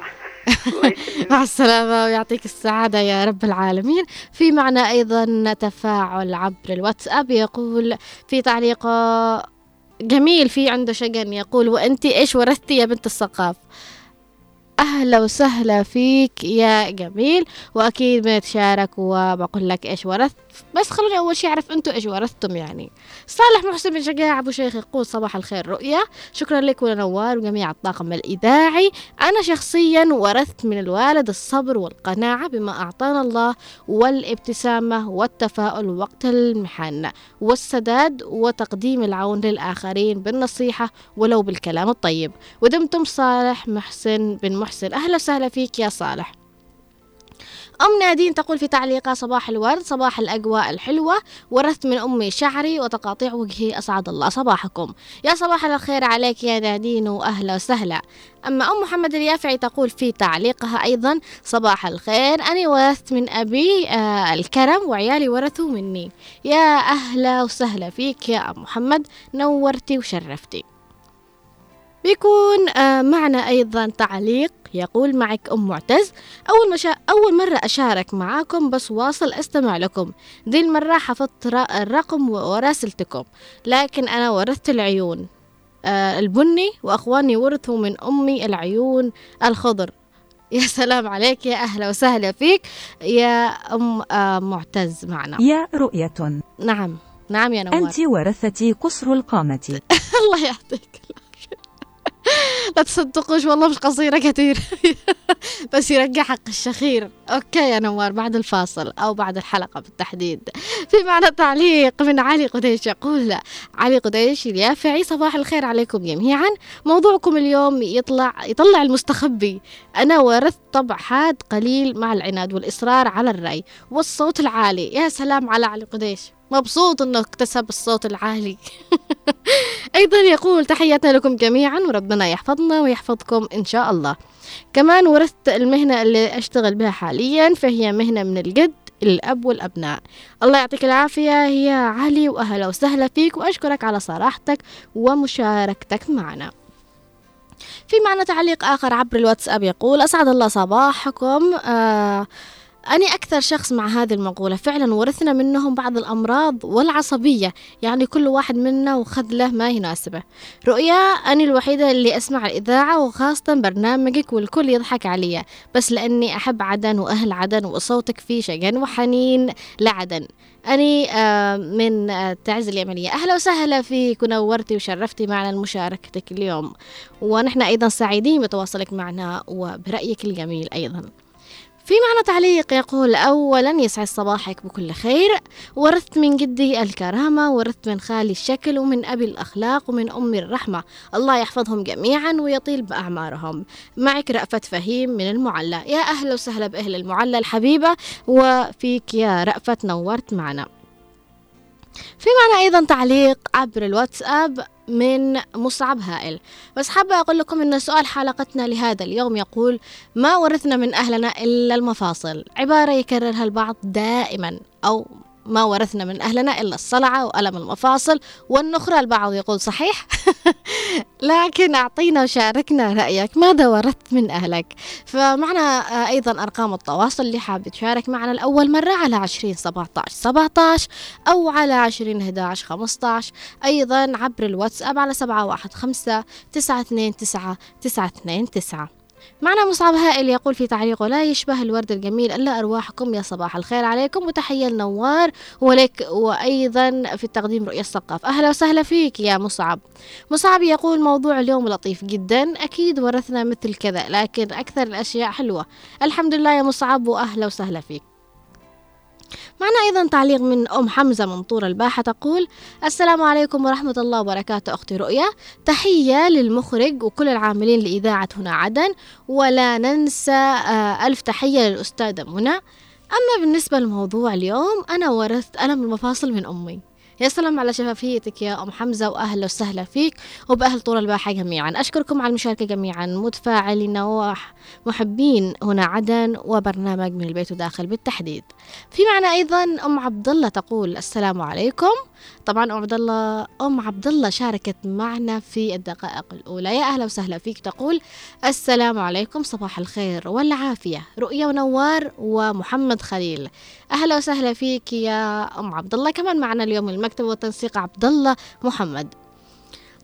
[LAUGHS] مع السلامة ويعطيك السعادة يا رب العالمين. في معنا أيضا تفاعل عبر الواتساب يقول في تعليق جميل في عنده شجن يقول وأنت إيش ورثتي يا بنت الثقاف أهلا وسهلا فيك يا جميل. وأكيد بنتشارك وبقول لك إيش ورثت. بس خلوني أول شيء أعرف أنتوا إيش ورثتم يعني. صالح محسن بن شجاع أبو شيخ يقول صباح الخير رؤيا. شكرا لك ولنوار وجميع الطاقم الإذاعي. أنا شخصيا ورثت من الوالد الصبر والقناعة بما أعطانا الله والابتسامة والتفاؤل وقت المحن والسداد وتقديم العون للآخرين بالنصيحة ولو بالكلام الطيب. ودمتم صالح محسن بن محسن. أهلا وسهلا فيك يا صالح. أم نادين تقول في تعليقها صباح الورد صباح الأجواء الحلوة ورثت من أمي شعري وتقاطيع وجهي أسعد الله صباحكم. يا صباح الخير عليك يا نادين وأهلا وسهلا. أما أم محمد اليافعي تقول في تعليقها أيضا صباح الخير أنا ورثت من أبي آه الكرم وعيالي ورثوا مني. يا أهلا وسهلا فيك يا أم محمد نورتي وشرفتي. بيكون آه، معنا أيضا تعليق يقول معك أم معتز أول, مشا... أول مرة أشارك معاكم بس واصل أستمع لكم. دي المرة حفظت الرقم وراسلتكم لكن أنا ورثت العيون. آه البني وأخواني ورثوا من أمي العيون الخضر. [LAUGHS] يا سلام عليك يا أهلا وسهلا فيك. يا أم آه معتز معنا. يا رؤية. نعم نعم يا نوار. أنت ورثتي قصر القامة. [LAUGHS] الله يعطيك [LAUGHS] لا تصدقوش والله مش قصيرة كثير. [LAUGHS] بس يرجع حق الشخير. أوكي يا نوار بعد الفاصل أو بعد الحلقة بالتحديد. في معنى تعليق من علي قديش يقول علي قديش اليافعي صباح الخير عليكم جميعا. موضوعكم اليوم يطلع يطلع المستخبي. أنا ورثت طبع حاد قليل مع العناد والإصرار على الرأي والصوت العالي. يا سلام على علي قديش. مبسوط إنه اكتسب الصوت العالي. [LAUGHS] أيضا يقول تحياتنا لكم جميعا وربنا يحفظنا ويحفظكم إن شاء الله. كمان ورثت المهنة اللي أشتغل بها حاليا فهي مهنة من الجد الأب والأبناء. الله يعطيك العافية يا علي وأهلا وسهلا فيك وأشكرك على صراحتك ومشاركتك معنا. في معنا تعليق آخر عبر الواتساب يقول أسعد الله صباحكم. آه أنا أكثر شخص مع هذه المقولة فعلا ورثنا منهم بعض الأمراض والعصبية. يعني كل واحد منا وخذ له ما يناسبه. رؤيا أنا الوحيدة اللي أسمع الإذاعة وخاصة برنامجك والكل يضحك علي. بس لأني أحب عدن وأهل عدن وصوتك فيه شجن وحنين لعدن. أني آه، من آه، تعز اليمنية. أهلا وسهلا فيك ونورتي وشرفتي معنا مشاركتك اليوم. ونحن أيضا سعيدين بتواصلك معنا وبرأيك الجميل أيضا. في معنى تعليق يقول أولا يسعد صباحك بكل خير ورثت من جدي الكرامة ورثت من خالي الشكل ومن أبي الأخلاق ومن أمي الرحمة. الله يحفظهم جميعا ويطيل بأعمارهم. معك رأفت فهيم من المعلى. يا أهلا وسهلا بأهل المعلى الحبيبة وفيك يا رأفت نورت معنا. في معنا أيضا تعليق عبر الواتساب من مصعب هائل. بس حابة أقول لكم أن سؤال حلقتنا لهذا اليوم يقول ما ورثنا من أهلنا إلا المفاصل. عبارة يكررها البعض دائما أو ما ورثنا من أهلنا إلا الصلعة وألم المفاصل والنخرة البعض يقول صحيح. [LAUGHS] لكن أعطينا وشاركنا رأيك ماذا ورثت من أهلك؟ فمعنا أيضا أرقام التواصل اللي حاب تشارك معنا الأول مرة على عشرين سبعة عشر سبعة عشر أو على عشرين أحد عشر خمسة عشر أيضا عبر الواتساب على سبعة واحد خمسة تسعة اثنين تسعة تسعة اثنين تسعة. معنا مصعب هائل يقول في تعليقه لا يشبه الورد الجميل إلا أرواحكم يا صباح الخير عليكم. وتحية لنوار ولك وأيضا في التقديم رؤية الثقاف. أهلا وسهلا فيك يا مصعب. مصعب يقول موضوع اليوم لطيف جدا أكيد ورثنا مثل كذا لكن أكثر الأشياء حلوة. الحمد لله يا مصعب وأهلا وسهلا فيك. معنا أيضا تعليق من أم حمزة من طور الباحة تقول السلام عليكم ورحمة الله وبركاته أختي رؤيا. تحية للمخرج وكل العاملين لإذاعة هنا عدن. ولا ننسى آه، ألف تحية للأستاذة منى. أما بالنسبة لموضوع اليوم أنا ورثت ألم المفاصل من أمي. يا سلام على شفافيتك يا أم حمزة وأهلا وسهلا فيك وبأهل طول الباحة جميعا. أشكركم على المشاركة جميعا. متفاعلين ومحبين هنا عدن وبرنامج من البيت وداخل بالتحديد. في معنا أيضا أم عبد الله تقول السلام عليكم. طبعا أم عبد الله أم عبد الله شاركت معنا في الدقائق الأولى. يا أهلا وسهلا فيك تقول السلام عليكم صباح الخير والعافية. رؤيا ونوار ومحمد خليل. أهلا وسهلا فيك يا أم عبد الله كمان معنا اليوم المكتب والتنسيق عبد الله محمد.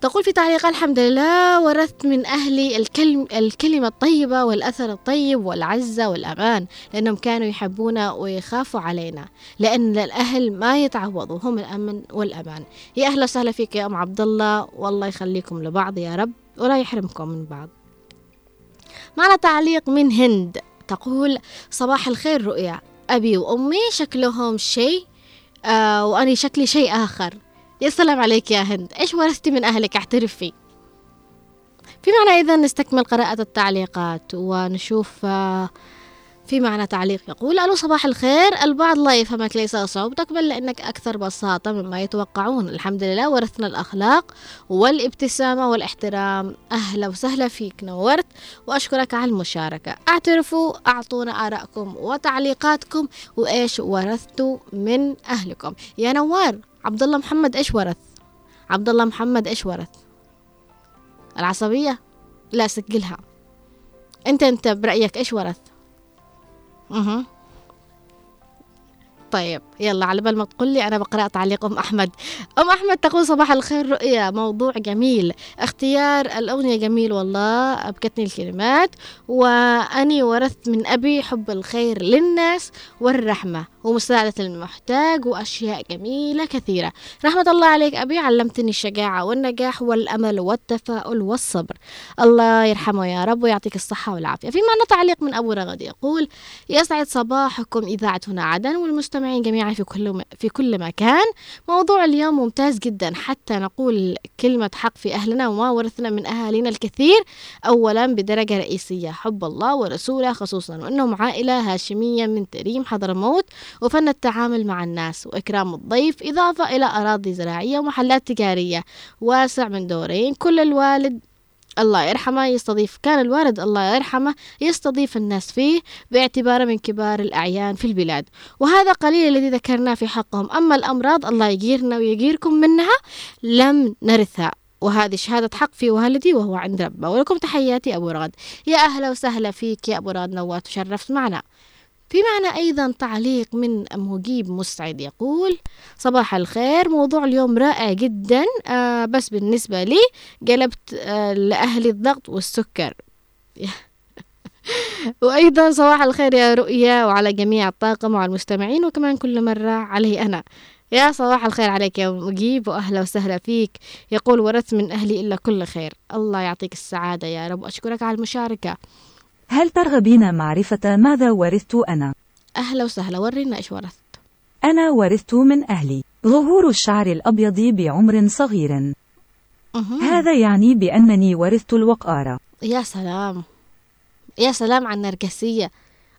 تقول في تعليق الحمد لله ورثت من أهلي الكلم الكلمة الطيبة والأثر الطيب والعزة والأمان لأنهم كانوا يحبونا ويخافوا علينا لأن الأهل ما يتعوضوا هم الأمن والأمان. يا أهلا وسهلا فيك يا أم عبد الله والله يخليكم لبعض يا رب ولا يحرمكم من بعض. معنا تعليق من هند؟ تقول صباح الخير رؤيا. أبي وأمي شكلهم شيء آه وأنا شكلي شيء آخر. يا سلام عليك يا هند. إيش ورثتي من أهلك؟ اعترف فيه. في معنى إذا نستكمل قراءة التعليقات ونشوف آه، في معنى تعليق يقول ألو صباح الخير. البعض لا يفهمك ليس صعوبتك بل لأنك أكثر بساطة مما يتوقعون. الحمد لله ورثنا الأخلاق والابتسامة والإحترام. أهلا وسهلا فيك نورت وأشكرك على المشاركة. أعترفوا أعطونا آرائكم وتعليقاتكم وإيش ورثتوا من أهلكم؟ يا نوار عبد الله محمد إيش ورث؟ عبد الله محمد إيش ورث؟ العصبية؟ لا سجلها. أنت أنت برأيك إيش ورث؟ أها طيب يلا على بال ما تقول لي أنا بقرأ تعليق أم أحمد. أم أحمد تقول صباح الخير رؤيا موضوع جميل. اختيار الأغنية جميل والله أبكتني الكلمات. وأني ورثت من أبي حب الخير للناس والرحمة ومساعدة المحتاج وأشياء جميلة كثيرة. رحمة الله عليك أبي علمتني الشجاعة والنجاح والأمل والتفاؤل والصبر. الله يرحمه يا رب ويعطيك الصحة والعافية. في معنى تعليق من أبو رغد يقول يسعد صباحكم إذاعة هنا عدن والمستمعين جميعا في كل في كل مكان. موضوع اليوم ممتاز جدا. حتى نقول كلمة حق في أهلنا وما ورثنا من أهالينا الكثير أولا بدرجة رئيسية. حب الله ورسوله خصوصا وأنهم عائلة هاشمية من تريم حضرموت وفن التعامل مع الناس. وإكرام الضيف إضافة إلى أراضي زراعية ومحلات تجارية. واسع من دورين كل الوالد الله يرحمه يستضيف كان الوالد الله يرحمه يستضيف الناس فيه باعتباره من كبار الأعيان في البلاد. وهذا قليل الذي ذكرناه في حقهم. أما الأمراض الله يجيرنا ويجيركم منها لم نرثها. وهذه شهادة حق في والدي وهو عند ربه. ولكم تحياتي أبو رغد يا أهلا وسهلا فيك يا أبو رغد نوات وشرفت معنا. في معنى أيضا تعليق من مجيب مسعد يقول صباح الخير موضوع اليوم رائع جدا آه بس بالنسبة لي قلبت آه لأهلي الضغط والسكر. [LAUGHS] وأيضا صباح الخير يا رؤيا وعلى جميع الطاقم وعلى المستمعين وكمان كل مرة علي أنا. يا صباح الخير عليك يا مجيب وأهلا وسهلا فيك. يقول ورثت من أهلي إلا كل خير. الله يعطيك السعادة يا رب. وأشكرك على المشاركة. هل ترغبين معرفة ماذا ورثت أنا؟ أهلا وسهلا ورينا إيش ورثت. أنا ورثت من أهلي. ظهور الشعر الأبيض بعمر صغير. هذا يعني بأنني ورثت الوقار. يا سلام. يا سلام على النرجسية.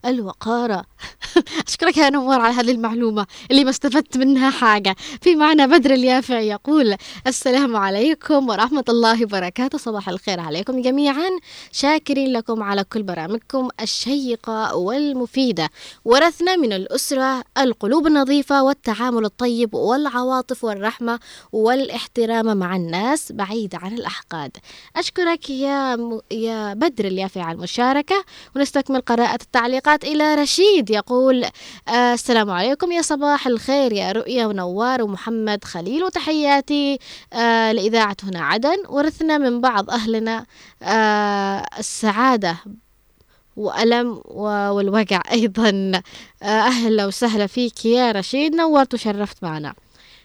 الوقارة. [LAUGHS] أشكرك يا نوار على هذه المعلومة اللي ما استفدت منها حاجة. في معنا بدر اليافع يقول السلام عليكم ورحمة الله وبركاته. صباح الخير عليكم جميعا. شاكرين لكم على كل برامجكم الشيقة والمفيدة. ورثنا من الأسرة القلوب النظيفة والتعامل الطيب والعواطف والرحمة والاحترام مع الناس بعيد عن الأحقاد. أشكرك يا م... يا بدر اليافع على المشاركة. ونستكمل قراءة التعليقات. إلى رشيد يقول آه السلام عليكم يا صباح الخير يا رؤيا ونوار ومحمد خليل وتحياتي آه لإذاعة هنا عدن ورثنا من بعض أهلنا آه السعادة وألم والوجع [LAUGHS] أيضا. أهلا وسهلا فيك يا رشيد نورت وشرفت معنا.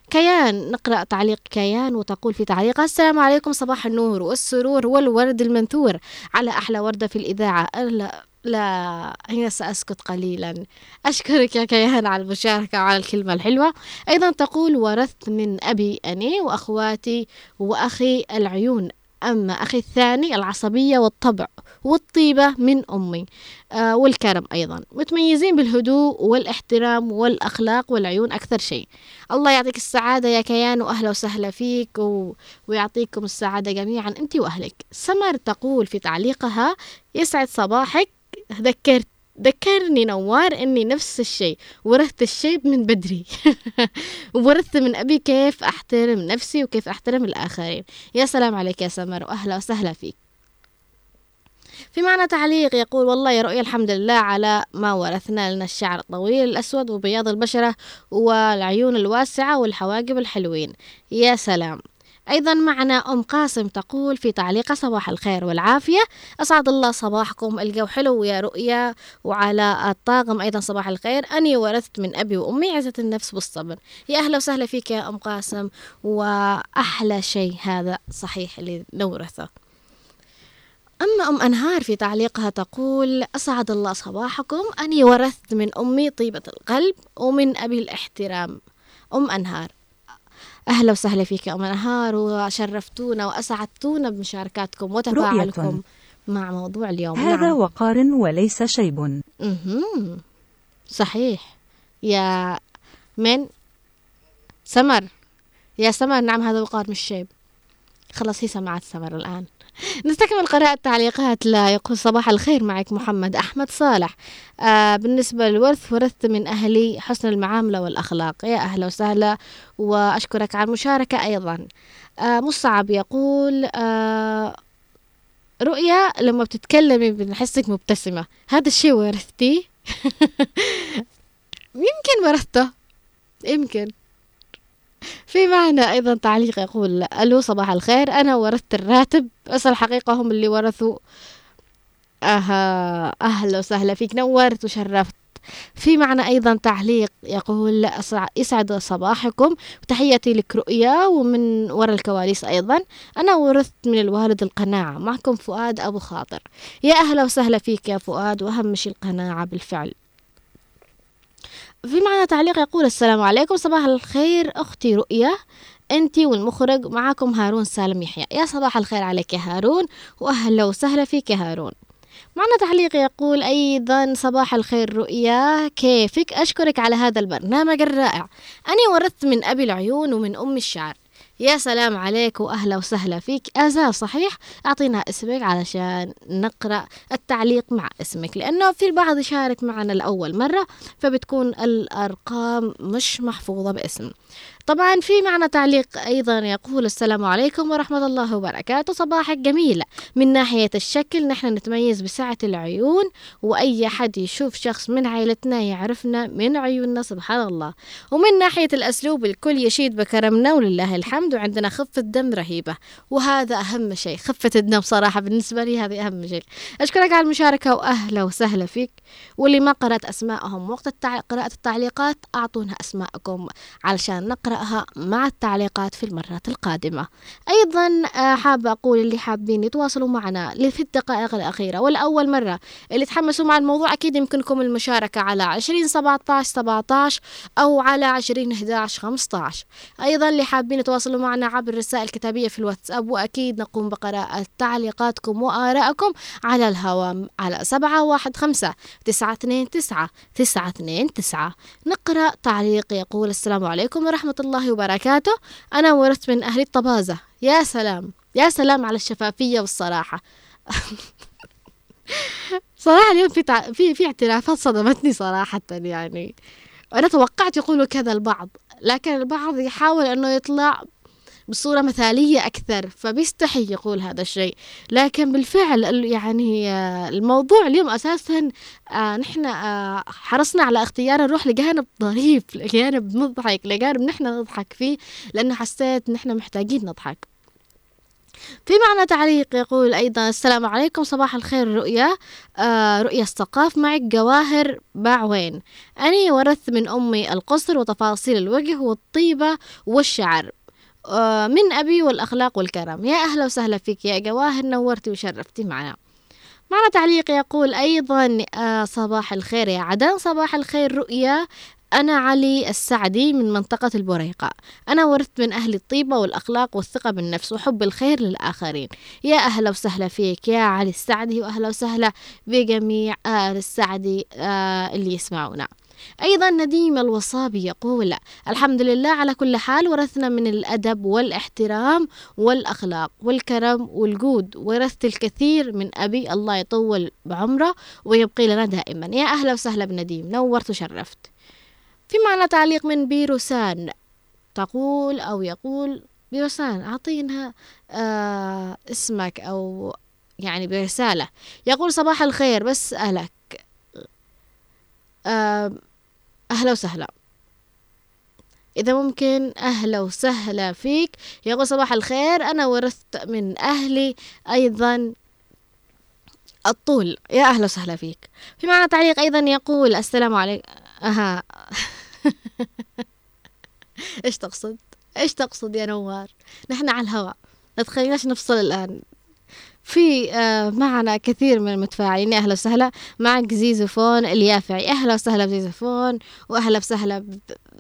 كيان نقرأ تعليق كيان وتقول في تعليقها السلام عليكم صباح النور والسرور والورد المنثور على أحلى وردة في الإذاعة لا هنا سأسكت قليلا. أشكرك يا كيان على المشاركة وعلى الكلمة الحلوة. أيضا تقول ورثت من أبي أني وأخواتي وأخي العيون أما أخي الثاني العصبية والطبع والطيبة من أمي. آه والكرم أيضا. متميزين بالهدوء والاحترام والأخلاق والعيون أكثر شيء. الله يعطيك السعادة يا كيان وأهلا وسهلا فيك و... ويعطيكم السعادة جميعا أنت وأهلك. سمر تقول في تعليقها يسعد صباحك ذكرت ذكرني نوار إني نفس الشيء. ورثت الشيء من بدري. [LAUGHS] ورثت من أبي كيف أحترم نفسي وكيف أحترم الآخرين. يا سلام عليك يا سمر وأهلا وسهلا فيك. في معنى تعليق يقول والله يا رؤيا الحمد لله على ما ورثنا لنا الشعر الطويل الأسود وبياض البشرة والعيون الواسعة والحواجب الحلوين. يا سلام. أيضا معنا أم قاسم تقول في تعليق صباح الخير والعافية. أسعد الله صباحكم. الجو حلو يا رؤيا وعلى الطاقم. أيضا صباح الخير. أني ورثت من أبي وأمي عزة النفس بالصبر. يا أهلا وسهلا فيك يا أم قاسم. وأحلى شيء هذا صحيح اللي نورثه. أما أم أنهار في تعليقها تقول أسعد الله صباحكم. أني ورثت من أمي طيبة القلب ومن أبي الاحترام. أم أنهار. أهلا وسهلا فيك يا أم أنهار وشرفتونا وأسعدتونا بمشاركاتكم وتفاعلكم رؤية. مع موضوع اليوم. هذا نعم. وقار وليس شيب. مهم. صحيح. يا من؟ سمر. يا سمر نعم هذا وقار مش شيب. خلاص هي سمعت سمر الآن. نستكمل قراءة تعليقات. لا يقول صباح الخير معك محمد أحمد صالح. آه بالنسبة للورث ورثت من أهلي حسن المعاملة والأخلاق. يا أهلا وسهلا وأشكرك على المشاركة أيضا. آه مصعب يقول آه رؤيا لما بتتكلمي بنحسك مبتسمة. هذا الشيء ورثتيه؟ [LAUGHS] يمكن ورثته. يمكن. في معنى أيضا تعليق يقول ألو صباح الخير. أنا ورثت الراتب. بس الحقيقة هم اللي ورثوا. أها أهلا وسهلا فيك. نورت وشرفت. في معنى أيضا تعليق يقول يسعد صباحكم. وتحياتي لك رؤيا ومن وراء الكواليس أيضا. أنا ورثت من الوالد القناعة. معكم فؤاد أبو خاطر. يا أهلا وسهلا فيك يا فؤاد. وأهم شيء القناعة بالفعل. في معنى تعليق يقول السلام عليكم صباح الخير أختي رؤيا أنت والمخرج معكم هارون سالم يحيى. يا صباح الخير عليك يا هارون وأهلا وسهلا فيك يا هارون. معنا تعليق يقول أيضا صباح الخير رؤيا كيفك؟ أشكرك على هذا البرنامج الرائع. أنا ورثت من أبي العيون ومن أم الشعر. يا سلام عليك وأهلا وسهلا فيك. أزا صحيح؟ أعطينا اسمك علشان نقرأ التعليق مع اسمك لأنه في البعض يشارك معنا لأول مرة فبتكون الأرقام مش محفوظة باسم. طبعا في معنا تعليق أيضا يقول السلام عليكم ورحمة الله وبركاته. صباحك جميل. من ناحية الشكل نحن نتميز بسعة العيون وأي حد يشوف شخص من عائلتنا يعرفنا من عيوننا سبحان الله. ومن ناحية الأسلوب الكل يشيد بكرمنا ولله الحمد وعندنا خفة دم رهيبة. وهذا أهم شيء خفة الدم صراحة بالنسبة لي هذه أهم شيء. أشكرك على المشاركة وأهلا وسهلا فيك. واللي ما قرأت أسماءهم وقت. قراءة التعليقات أعطونا أسماءكم علشان نقرأها مع التعليقات في المرات القادمة. أيضا آه، حابة أقول اللي حابين يتواصلوا معنا في الدقائق الأخيرة والأول مرة اللي تحمسوا مع الموضوع أكيد يمكنكم المشاركة على عشرين سبعة عشر سبعة عشر أو على عشرين عشر خمسة عشر أيضا اللي حابين يتواصلوا معنا عبر الرسائل الكتابية في الواتساب وأكيد نقوم بقراءة تعليقاتكم وآرائكم على الهواء على سبعة واحد خمسة تسعة اثنين تسعة تسعة اثنين تسعة. نقرأ تعليق يقول السلام عليكم ورحمة الله وبركاته. أنا ورثت من أهل الطبازة. يا سلام. يا سلام على الشفافية والصراحة. [LAUGHS] صراحة اليوم في تع... في في اعترافات صدمتني صراحة يعني. أنا توقعت يقولوا كذا البعض لكن البعض يحاول أنه يطلع بصورة مثالية أكثر فبيستحي يقول هذا الشيء. لكن بالفعل يعني آه، الموضوع اليوم أساسا آه، نحن آه، حرصنا على اختيار نروح لجانب ظريف [LAUGHS] لجانب مضحك لجانب نحن نضحك فيه لأنه حسيت نحن محتاجين نضحك. في معنى تعليق يقول أيضا السلام عليكم صباح الخير رؤيا. آه رؤيا الثقاف معك جواهر باعوين أنا ورثت من أمي القصر وتفاصيل الوجه والطيبة والشعر. من أبي والأخلاق والكرم. يا أهلا وسهلا فيك يا جواهر نورتي وشرفتي معنا. معنا تعليق يقول أيضا آه، صباح الخير يا عدن. صباح الخير رؤيا. أنا علي السعدي من منطقة البريقة. أنا ورثت من أهل الطيبة والأخلاق والثقة بالنفس وحب الخير للآخرين. يا أهلا وسهلا فيك يا علي السعدي وأهلا وسهلا بجميع أهل السعدي آه، اللي يسمعونا. أيضا نديم الوصابي يقول الحمد لله على كل حال ورثنا من الأدب والإحترام والأخلاق والكرم والجود ورثت الكثير من أبي الله يطول بعمره ويبقي لنا دائما. يا أهلا وسهلا بنديم نورت وشرفت. في معنى تعليق من بيروسان تقول أو يقول بيروسان أعطينا آه اسمك أو يعني برسالة. يقول صباح الخير بس أهلك آه أهلا وسهلا. إذا ممكن أهلا وسهلا فيك. يقول صباح الخير. أنا ورثت من أهلي أيضا الطول. يا أهلا وسهلا فيك. في معنى تعليق أيضا يقول السلام عليكم أها. [LAUGHS] إيش تقصد؟ إيش تقصد يا نوار؟ نحن على الهواء. لا تخليناش نفصل الآن. في آه، معنا كثير من المتفاعلين. أهلا وسهلا معك زيزوفون اليافعي. أهلا وسهلا بزيزوفون وأهلا وسهلا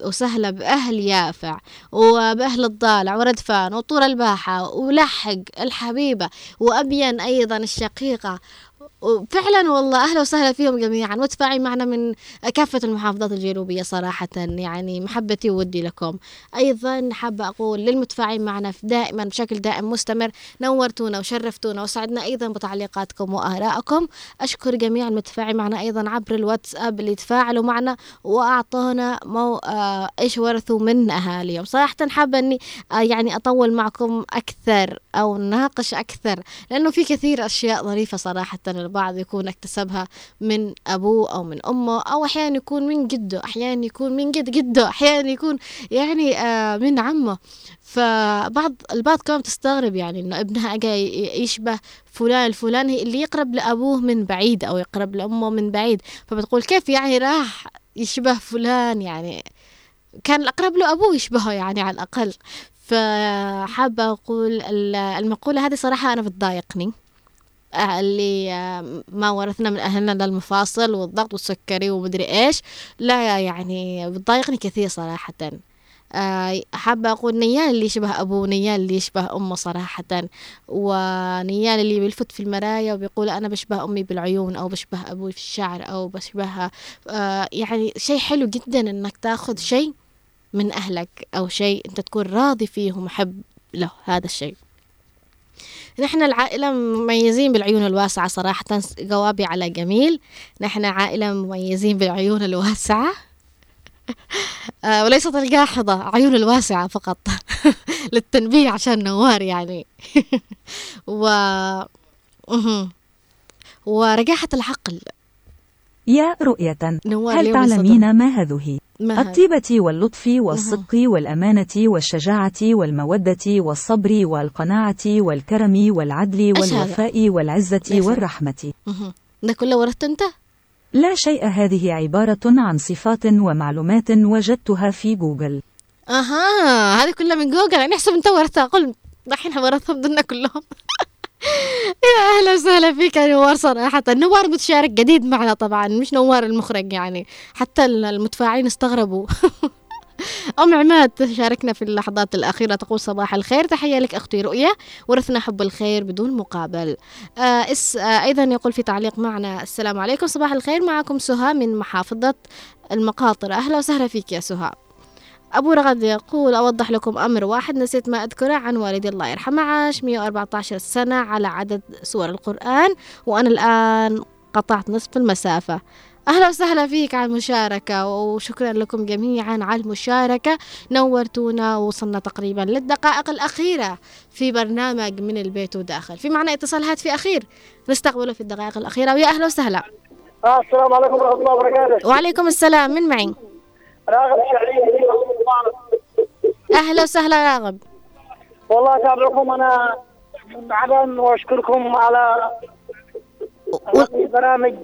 وسهلا بأهل يافع وبأهل الضالع وردفان وطور الباحة ولحق الحبيبة وأبين أيضا الشقيقة. وفعلا والله أهلا وسهلا فيهم جميعا. متفاعلين معنا من كافة المحافظات الجنوبية صراحة يعني محبتي وودي لكم. أيضا حابه أقول للمتفاعلين معنا دائما بشكل دائم مستمر نورتونا وشرفتونا وسعدنا أيضا بتعليقاتكم وآرائكم. أشكر جميع المتفاعلين معنا أيضا عبر الواتساب اللي تفاعلوا معنا وأعطونا مو آه إيش ورثوا من اهاليهم صراحة حابة إني آه يعني أطول معكم أكثر أو نناقش أكثر لأنه في كثير أشياء ظريفة صراحة البعض يكون اكتسبها من أبوه أو من أمه أو أحيانا يكون من جده أحيانا يكون من جد جده أحيانا يكون يعني آه من عمه. فبعض البعض كمان تستغرب يعني إنه ابنها جاي يشبه فلان الفلاني اللي يقرب لأبوه من بعيد أو يقرب لأمه من بعيد. فبتقول كيف يعني راح يشبه فلان يعني؟ كان الأقرب له أبوه يشبهه يعني على الأقل. فحابة أقول المقولة هذه صراحة أنا بتضايقني. اللي ما ورثنا من أهلنا المفاصل والضغط والسكري ومدري إيش. لا يعني بتضايقني كثير صراحة. حابة أقول نيال اللي يشبه أبوه نيال اللي يشبه أمه صراحة. ونيال اللي بيلفت في المرايا وبيقول أنا بشبه أمي بالعيون أو بشبه أبوي في الشعر أو بشبهها يعني شيء حلو جدا إنك تاخذ شيء من أهلك أو شيء أنت تكون راضي فيه ومحب له هذا الشيء. نحن العائلة مميزين بالعيون الواسعة صراحة جوابي على جميل. نحن عائلة مميزين بالعيون الواسعة. [LAUGHS] آه وليست الجاحظة عيون الواسعة فقط. [LAUGHS] للتنبيه عشان نوار يعني. [LAUGHS] و ورجاحة العقل. يا رؤية هل تعلمين ما هذه؟ الطيبة واللطف والصدق والأمانة والشجاعة والمودة والصبر والقناعة والكرم والعدل والوفاء والعزة والرحمة. ده كله ورثت أنت؟ لا شيء هذه عبارة عن صفات ومعلومات وجدتها في جوجل. أها هذه كلها من جوجل أنا أحسب أنت ورثتها. قل دحين ورثهم دنا كلهم. [LAUGHS] يا أهلا وسهلا فيك يا نوار صراحة. نوار متشارك جديد معنا طبعا مش نوار المخرج يعني حتى المتفاعلين استغربوا. [LAUGHS] أم عماد تشاركنا في اللحظات الأخيرة تقول صباح الخير. تحية لك أختي رؤية ورثنا حب الخير بدون مقابل. آه اس آه أيضا يقول في تعليق معنا السلام عليكم صباح الخير. معكم سهى من محافظة المقاطرة. أهلا وسهلا فيك يا سهى أبو رغد يقول أوضح لكم أمر واحد نسيت ما أذكره عن والدي الله يرحمه عاش 114 سنة على عدد سور القرآن وأنا الآن قطعت نصف المسافة. أهلا وسهلا فيك على المشاركة وشكرا لكم جميعا على المشاركة. نورتونا وصلنا تقريبا للدقائق الأخيرة في برنامج من البيت وداخل. في معنا اتصال هاتفي أخير نستقبله في الدقائق الأخيرة. ويا أهلا وسهلا. آه السلام عليكم ورحمة الله وبركاته. وعليكم السلام من معي؟ راغب الشعري أهلا وسهلا راغب والله اتابعكم أنا عدن وأشكركم على و... البرامج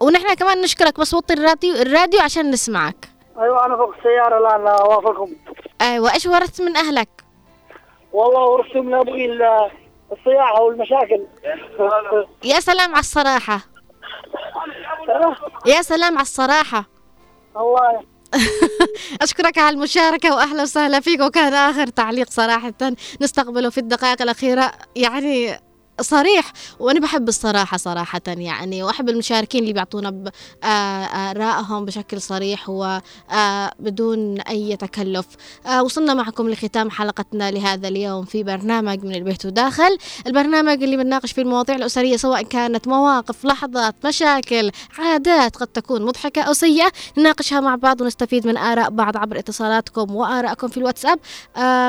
ونحن كمان نشكرك بس وطي الراديو الراديو عشان نسمعك. أيوه أنا فوق السيارة الآن أوافقكم. أيوه إيش ورثت من أهلك؟ والله ورثت من أبوي الصياعة والمشاكل. يا سلام على الصراحة. يا سلام على الصراحة. الله. [LAUGHS] أشكرك على المشاركة وأهلا وسهلا فيك. وكان آخر تعليق صراحة. نستقبله في الدقائق الأخيرة. يعني صريح وأنا بحب الصراحة صراحة يعني وأحب المشاركين اللي بيعطونا ارائهم بشكل صريح وبدون أي تكلف. وصلنا معكم لختام حلقتنا لهذا اليوم في برنامج من البيت وداخل. البرنامج اللي بنناقش فيه المواضيع الأسرية سواء كانت مواقف لحظات مشاكل عادات قد تكون مضحكة أو سيئة نناقشها مع بعض ونستفيد من آراء بعض عبر اتصالاتكم وآرائكم في الواتساب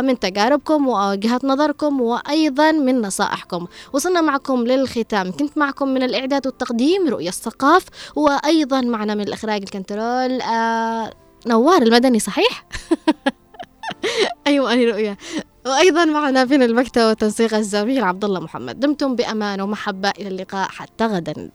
من تجاربكم ووجهات نظركم وأيضا من نصائحكم. وصلنا معكم للختام. كنت معكم من الإعداد والتقديم رؤية الثقاف وأيضا معنا من الإخراج الكنترول آه نوار المدني صحيح؟ [LAUGHS] أيوة أنا رؤية. وأيضا معنا من المكتب والتنسيق الزميل عبد الله محمد. دمتم بأمان ومحبة. إلى اللقاء حتى غدا.